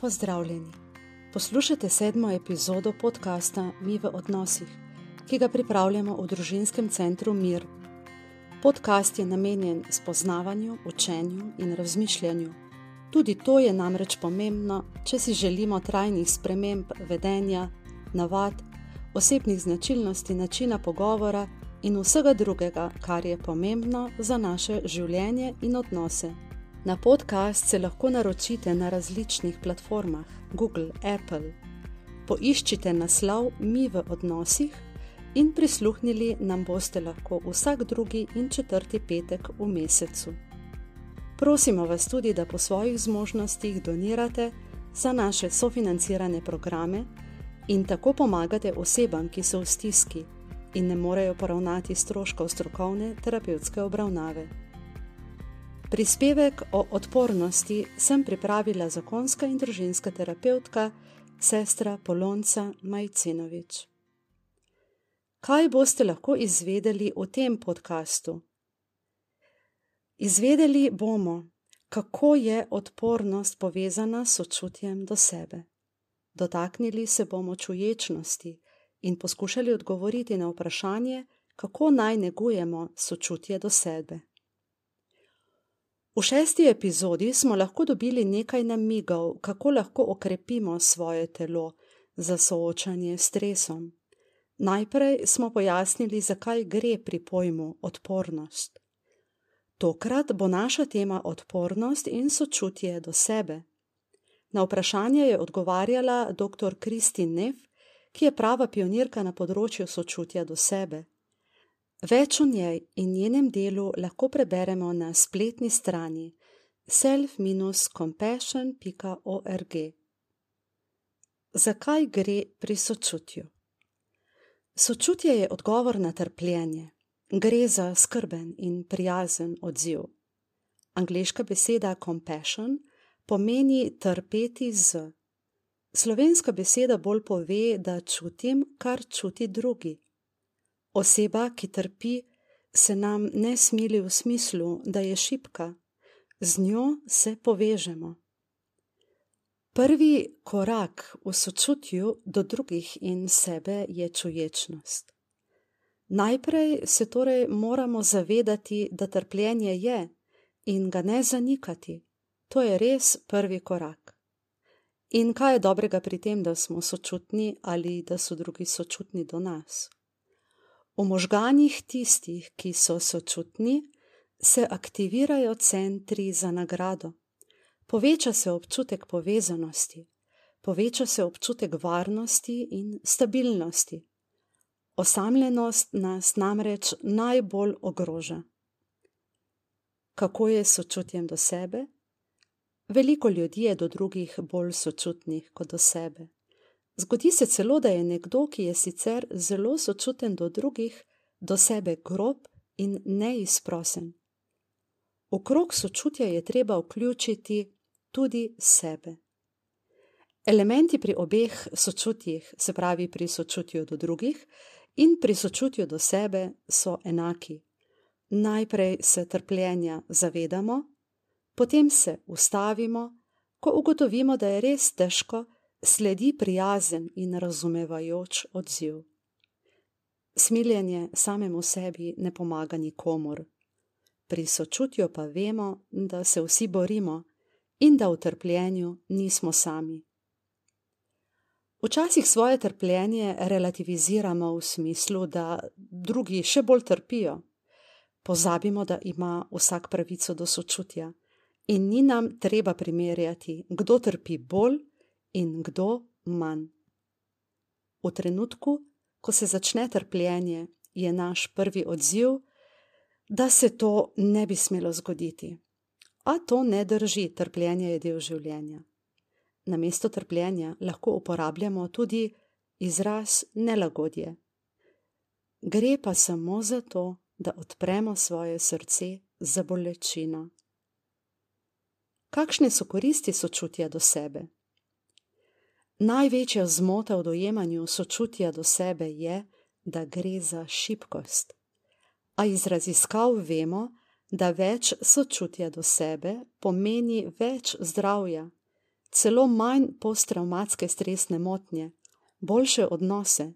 Pozdravljeni. Poslušate sedmo epizodo podcasta Mi v odnosih, ki ga pripravljamo v družinskem centru Mir. Podcast je namenjen spoznavanju, učenju in razmišljanju. Tudi to je namreč pomembno, če si želimo trajnih sprememb vedenja, navad, osebnih značilnosti, načina pogovora in vsega drugega, kar je pomembno za naše življenje in odnose. Na podcast se lahko naročite na različnih platformah Google, Apple. Poiščite naslov Mi v odnosih in prisluhnili nam boste lahko vsak drugi in četrti petek v mesecu. Prosimo vas tudi, da po svojih zmožnostih donirate za naše sofinancirane programe in tako pomagate osebam, ki so v stiski in ne morejo poravnati stroškov strokovne terapevtske obravnave. Prispevek o odpornosti sem pripravila zakonska in družinska terapeutka, sestra Polonca Majcinovič. Kaj boste lahko izvedeli v tem podkastu? Izvedeli bomo, kako je odpornost povezana s sočutjem do sebe. Dotaknili se bomo čuječnosti in poskušali odgovoriti na vprašanje, kako naj negujemo sočutje do sebe. V šesti epizodi smo lahko dobili nekaj namigov, kako lahko okrepimo svoje telo za soočanje s stresom. Najprej smo pojasnili, zakaj gre pri pojmu odpornost. Tokrat bo naša tema odpornost in sočutje do sebe. Na vprašanje je odgovarjala dr. Kristin Neff, ki je prava pionirka na področju sočutja do sebe. Več o njej in njenem delu lahko preberemo na spletni strani self-compassion.org. Zakaj gre pri sočutju? Sočutje je odgovor na trpljenje. Gre za skrben in prijazen odziv. Angliška beseda compassion pomeni trpeti z. Slovenska beseda bolj pove, da čutim, kar čuti drugi. Oseba, ki trpi, se nam ne smili v smislu, da je šipka, z njo se povežemo. Prvi korak v sočutju do drugih in sebe je čuječnost. Najprej se torej moramo zavedati, da trpljenje je in ga ne zanikati. To je res prvi korak. In kaj je dobrega pri tem, da smo sočutni ali da so drugi sočutni do nas? V možganjih tistih, ki so sočutni, se aktivirajo centri za nagrado. Poveča se občutek povezanosti, poveča se občutek varnosti in stabilnosti. Osamljenost nas namreč najbolj ogroža. Kako je s sočutjem do sebe? Veliko ljudi je do drugih bolj sočutnih kot do sebe. Zgodi se celo, da je nekdo, ki je sicer zelo sočuten do drugih, do sebe grob in neizprosen. V krog sočutja je treba vključiti tudi sebe. Elementi pri obeh sočutjih, se pravi pri sočutju do drugih in pri sočutju do sebe, so enaki. Najprej se trpljenja zavedamo, potem se ustavimo, ko ugotovimo, da je res težko, sledi prijazen in razumevajoč odziv. Smiljenje samemu sebi ne pomaga nikomor. Pri sočutju pa vemo, da se vsi borimo in da v trpljenju nismo sami. Včasih svoje trpljenje relativiziramo v smislu, da drugi še bolj trpijo. Pozabimo, da ima vsak pravico do sočutja in ni nam treba primerjati, kdo trpi bolj in kdo manj. V trenutku, ko se začne trpljenje, je naš prvi odziv, da se to ne bi smelo zgoditi. A to ne drži, trpljenje je del življenja. Na mesto trpljenja lahko uporabljamo tudi izraz nelagodje. Gre pa samo za to, da odpremo svoje srce za bolečino. Kakšne so koristi sočutja do sebe? Največja zmota v dojemanju sočutja do sebe je, da gre za šibkost. A iz raziskav vemo, da več sočutja do sebe pomeni več zdravja, celo manj posttraumatske stresne motnje, boljše odnose.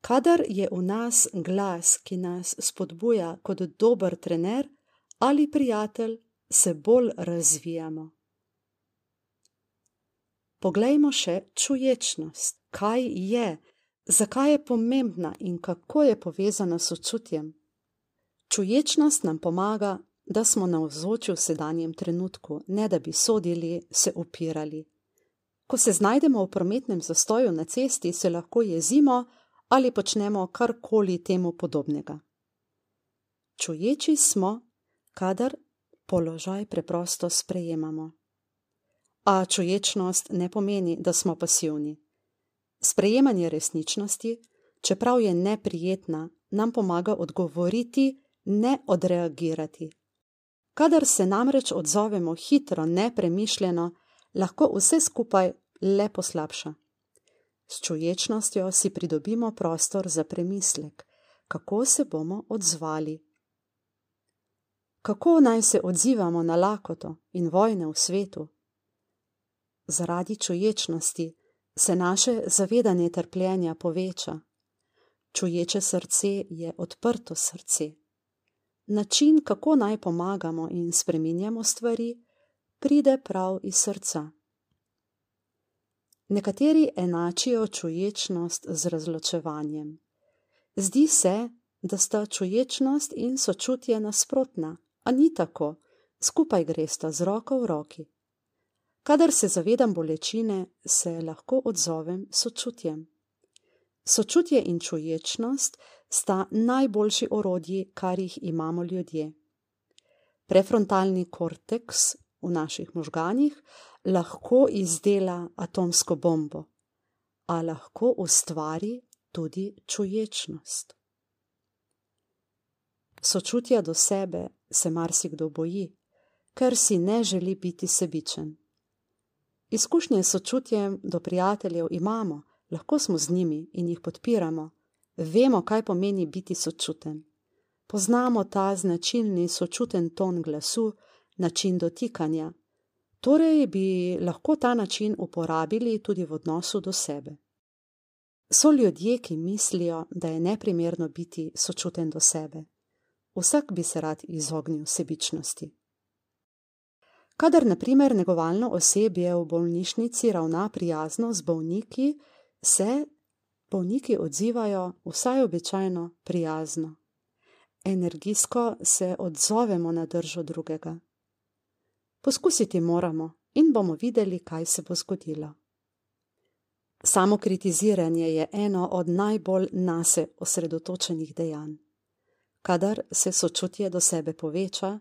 Kadar je v nas glas, ki nas spodbuja kot dober trener ali prijatelj, se bolj razvijamo. Poglejmo še čuječnost. Kaj je, zakaj je pomembna in kako je povezana s čutjem? Čuječnost nam pomaga, da smo na vzočju v sedanjem trenutku, ne da bi sodili, se upirali. Ko se znajdemo v prometnem zastoju na cesti, se lahko jezimo ali počnemo karkoli temu podobnega. Čuječi smo, kadar položaj preprosto sprejemamo. A čuječnost ne pomeni, da smo pasivni. Sprejemanje resničnosti, čeprav je neprijetna, nam pomaga odgovoriti, ne odreagirati. Kadar se namreč odzovemo hitro, nepremišljeno, lahko vse skupaj le poslabša. S čuječnostjo si pridobimo prostor za premislek, kako se bomo odzvali. Kako naj se odzivamo na lakoto in vojne v svetu? Zaradi čuječnosti se naše zavedanje trpljenja poveča. Čuječe srce je odprto srce. Način, kako naj pomagamo in spreminjamo stvari, pride prav iz srca. Nekateri enačijo čuječnost z razločevanjem. Zdi se, da sta čuječnost in sočutje nasprotna, a ni tako, skupaj gresta z roko v roki. Kadar se zavedam bolečine, se lahko odzovem sočutjem. Sočutje in čuječnost sta najboljši orodji, kar jih imamo ljudje. Prefrontalni korteks v naših možganjih lahko izdela atomsko bombo, a lahko ustvari tudi čuječnost. Sočutja do sebe se marsikdo boji, ker si ne želi biti sebičen. Izkušnje s sočutjem do prijateljev imamo, lahko smo z njimi in jih podpiramo, vemo, kaj pomeni biti sočuten. Poznamo ta značilni sočuten ton glasu, način dotikanja, torej bi lahko ta način uporabili tudi v odnosu do sebe. So ljudje, ki mislijo, da je neprimerno biti sočuten do sebe. Vsak bi se rad izognil sebičnosti. Kadar, na primer, negovalno osebje v bolnišnici ravna prijazno z bolniki, se bolniki odzivajo vsaj običajno prijazno. Energijsko se odzovemo na držo drugega. Poskusiti moramo in bomo videli, kaj se bo zgodilo. Samo kritiziranje je eno od najbolj nase osredotočenih dejanj. Kadar se sočutje do sebe poveča,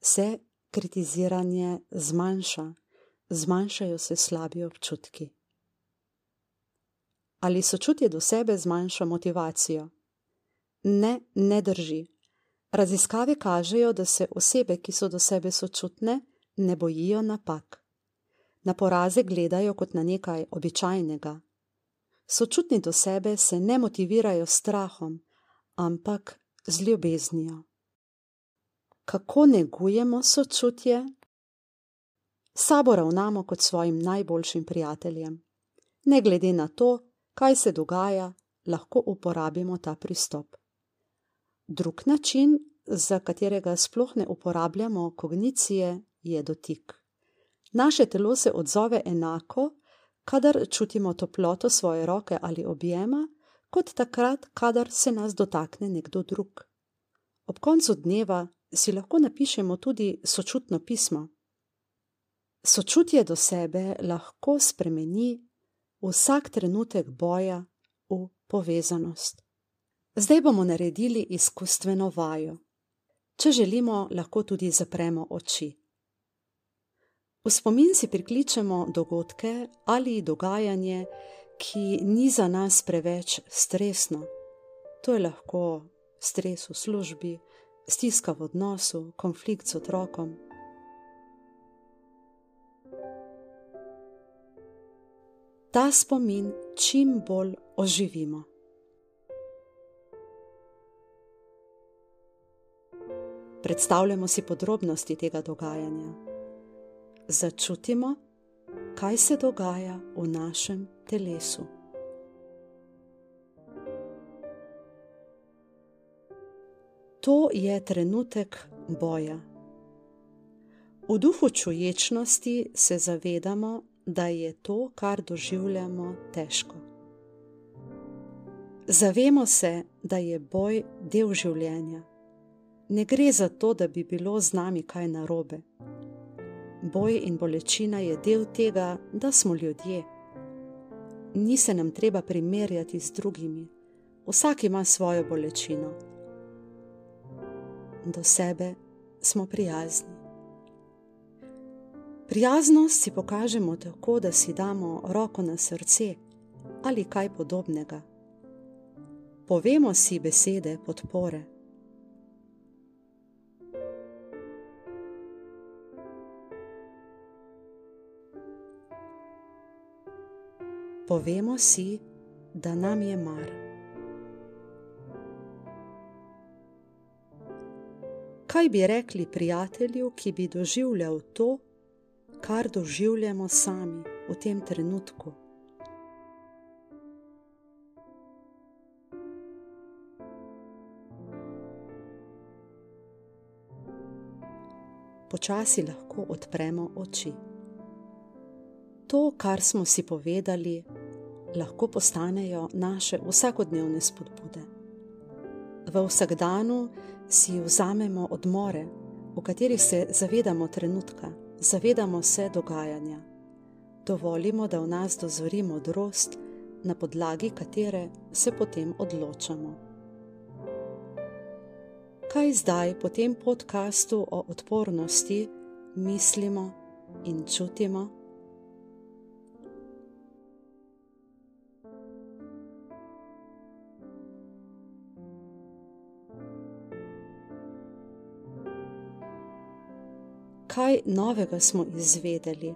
se kritiziranje zmanjša, zmanjšajo se slabi občutki. Ali sočutje do sebe zmanjša motivacijo? Ne, ne drži. Raziskave kažejo, da se osebe, ki so do sebe sočutne, ne bojijo napak. Na poraze gledajo kot na nekaj običajnega. Sočutni do sebe se ne motivirajo s strahom, ampak z ljubeznijo. Kako negujemo sočutje? Sabo ravnamo kot svojim najboljšim prijateljem. Ne glede na to, kaj se dogaja, lahko uporabimo ta pristop. Drug način, za katerega sploh ne uporabljamo kognicije, je dotik. Naše telo se odzove enako, kadar čutimo toploto svoje roke ali objema, kot takrat, kadar se nas dotakne nekdo drug. Ob koncu dneva si lahko napišemo tudi sočutno pismo. Sočutje do sebe lahko spremeni vsak trenutek boja v povezanost. Zdaj bomo naredili izkustveno vajo. Če želimo, lahko tudi zapremo oči. V spomin si prikličemo dogodke ali dogajanje, ki ni za nas preveč stresno. To je lahko stres v službi, stiska v odnosu, konflikt s otrokom. Ta spomin čim bolj oživimo. Predstavljamo si podrobnosti tega dogajanja. Začutimo kaj se dogaja v našem telesu. To je trenutek boja. V duhu čuječnosti se zavedamo, da je to, kar doživljamo, težko. Zavemo se, da je boj del življenja. Ne gre za to, da bi bilo z nami kaj narobe. Boj in bolečina je del tega, da smo ljudje. Ni se nam treba primerjati z drugimi, vsak ima svojo bolečino. Do sebe smo prijazni. Prijaznost si pokažemo tako, da si damo roko na srce ali kaj podobnega. Povemo si besede podpore. Povemo si, da nam je mar. Kaj bi rekli prijatelju, ki bi doživljal to, kar doživljamo sami v tem trenutku? Počasi lahko odpremo oči. To, kar smo si povedali, lahko postanejo naše vsakodnevne spodbude. V vsakdanu si vzamemo odmore, v katerih se zavedamo trenutka, zavedamo se dogajanja. Dovolimo, da v nas dozori modrost, na podlagi katere se potem odločamo. Kaj zdaj po tem podkastu o odpornosti mislimo in čutimo? Kaj novega smo izvedeli.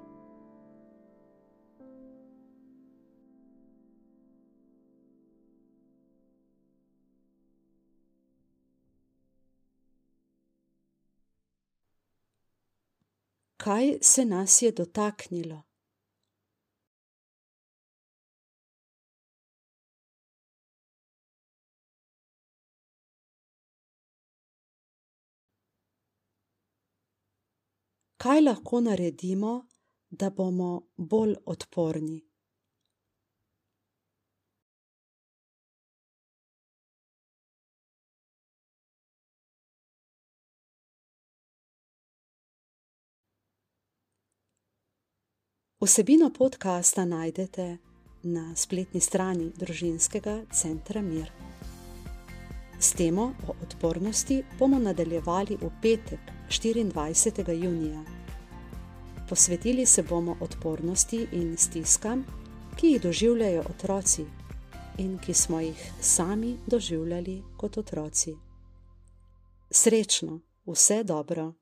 Kaj se nas je dotaknilo? Kaj lahko naredimo, da bomo bolj odporni. Vsebino podcasta najdete na spletni strani Družinskega centra Mir. S temo o odpornosti bomo nadaljevali v petek, 24. junija. Posvetili se bomo odpornosti in stiskam, ki jih doživljajo otroci in ki smo jih sami doživljali kot otroci. Srečno, vse dobro!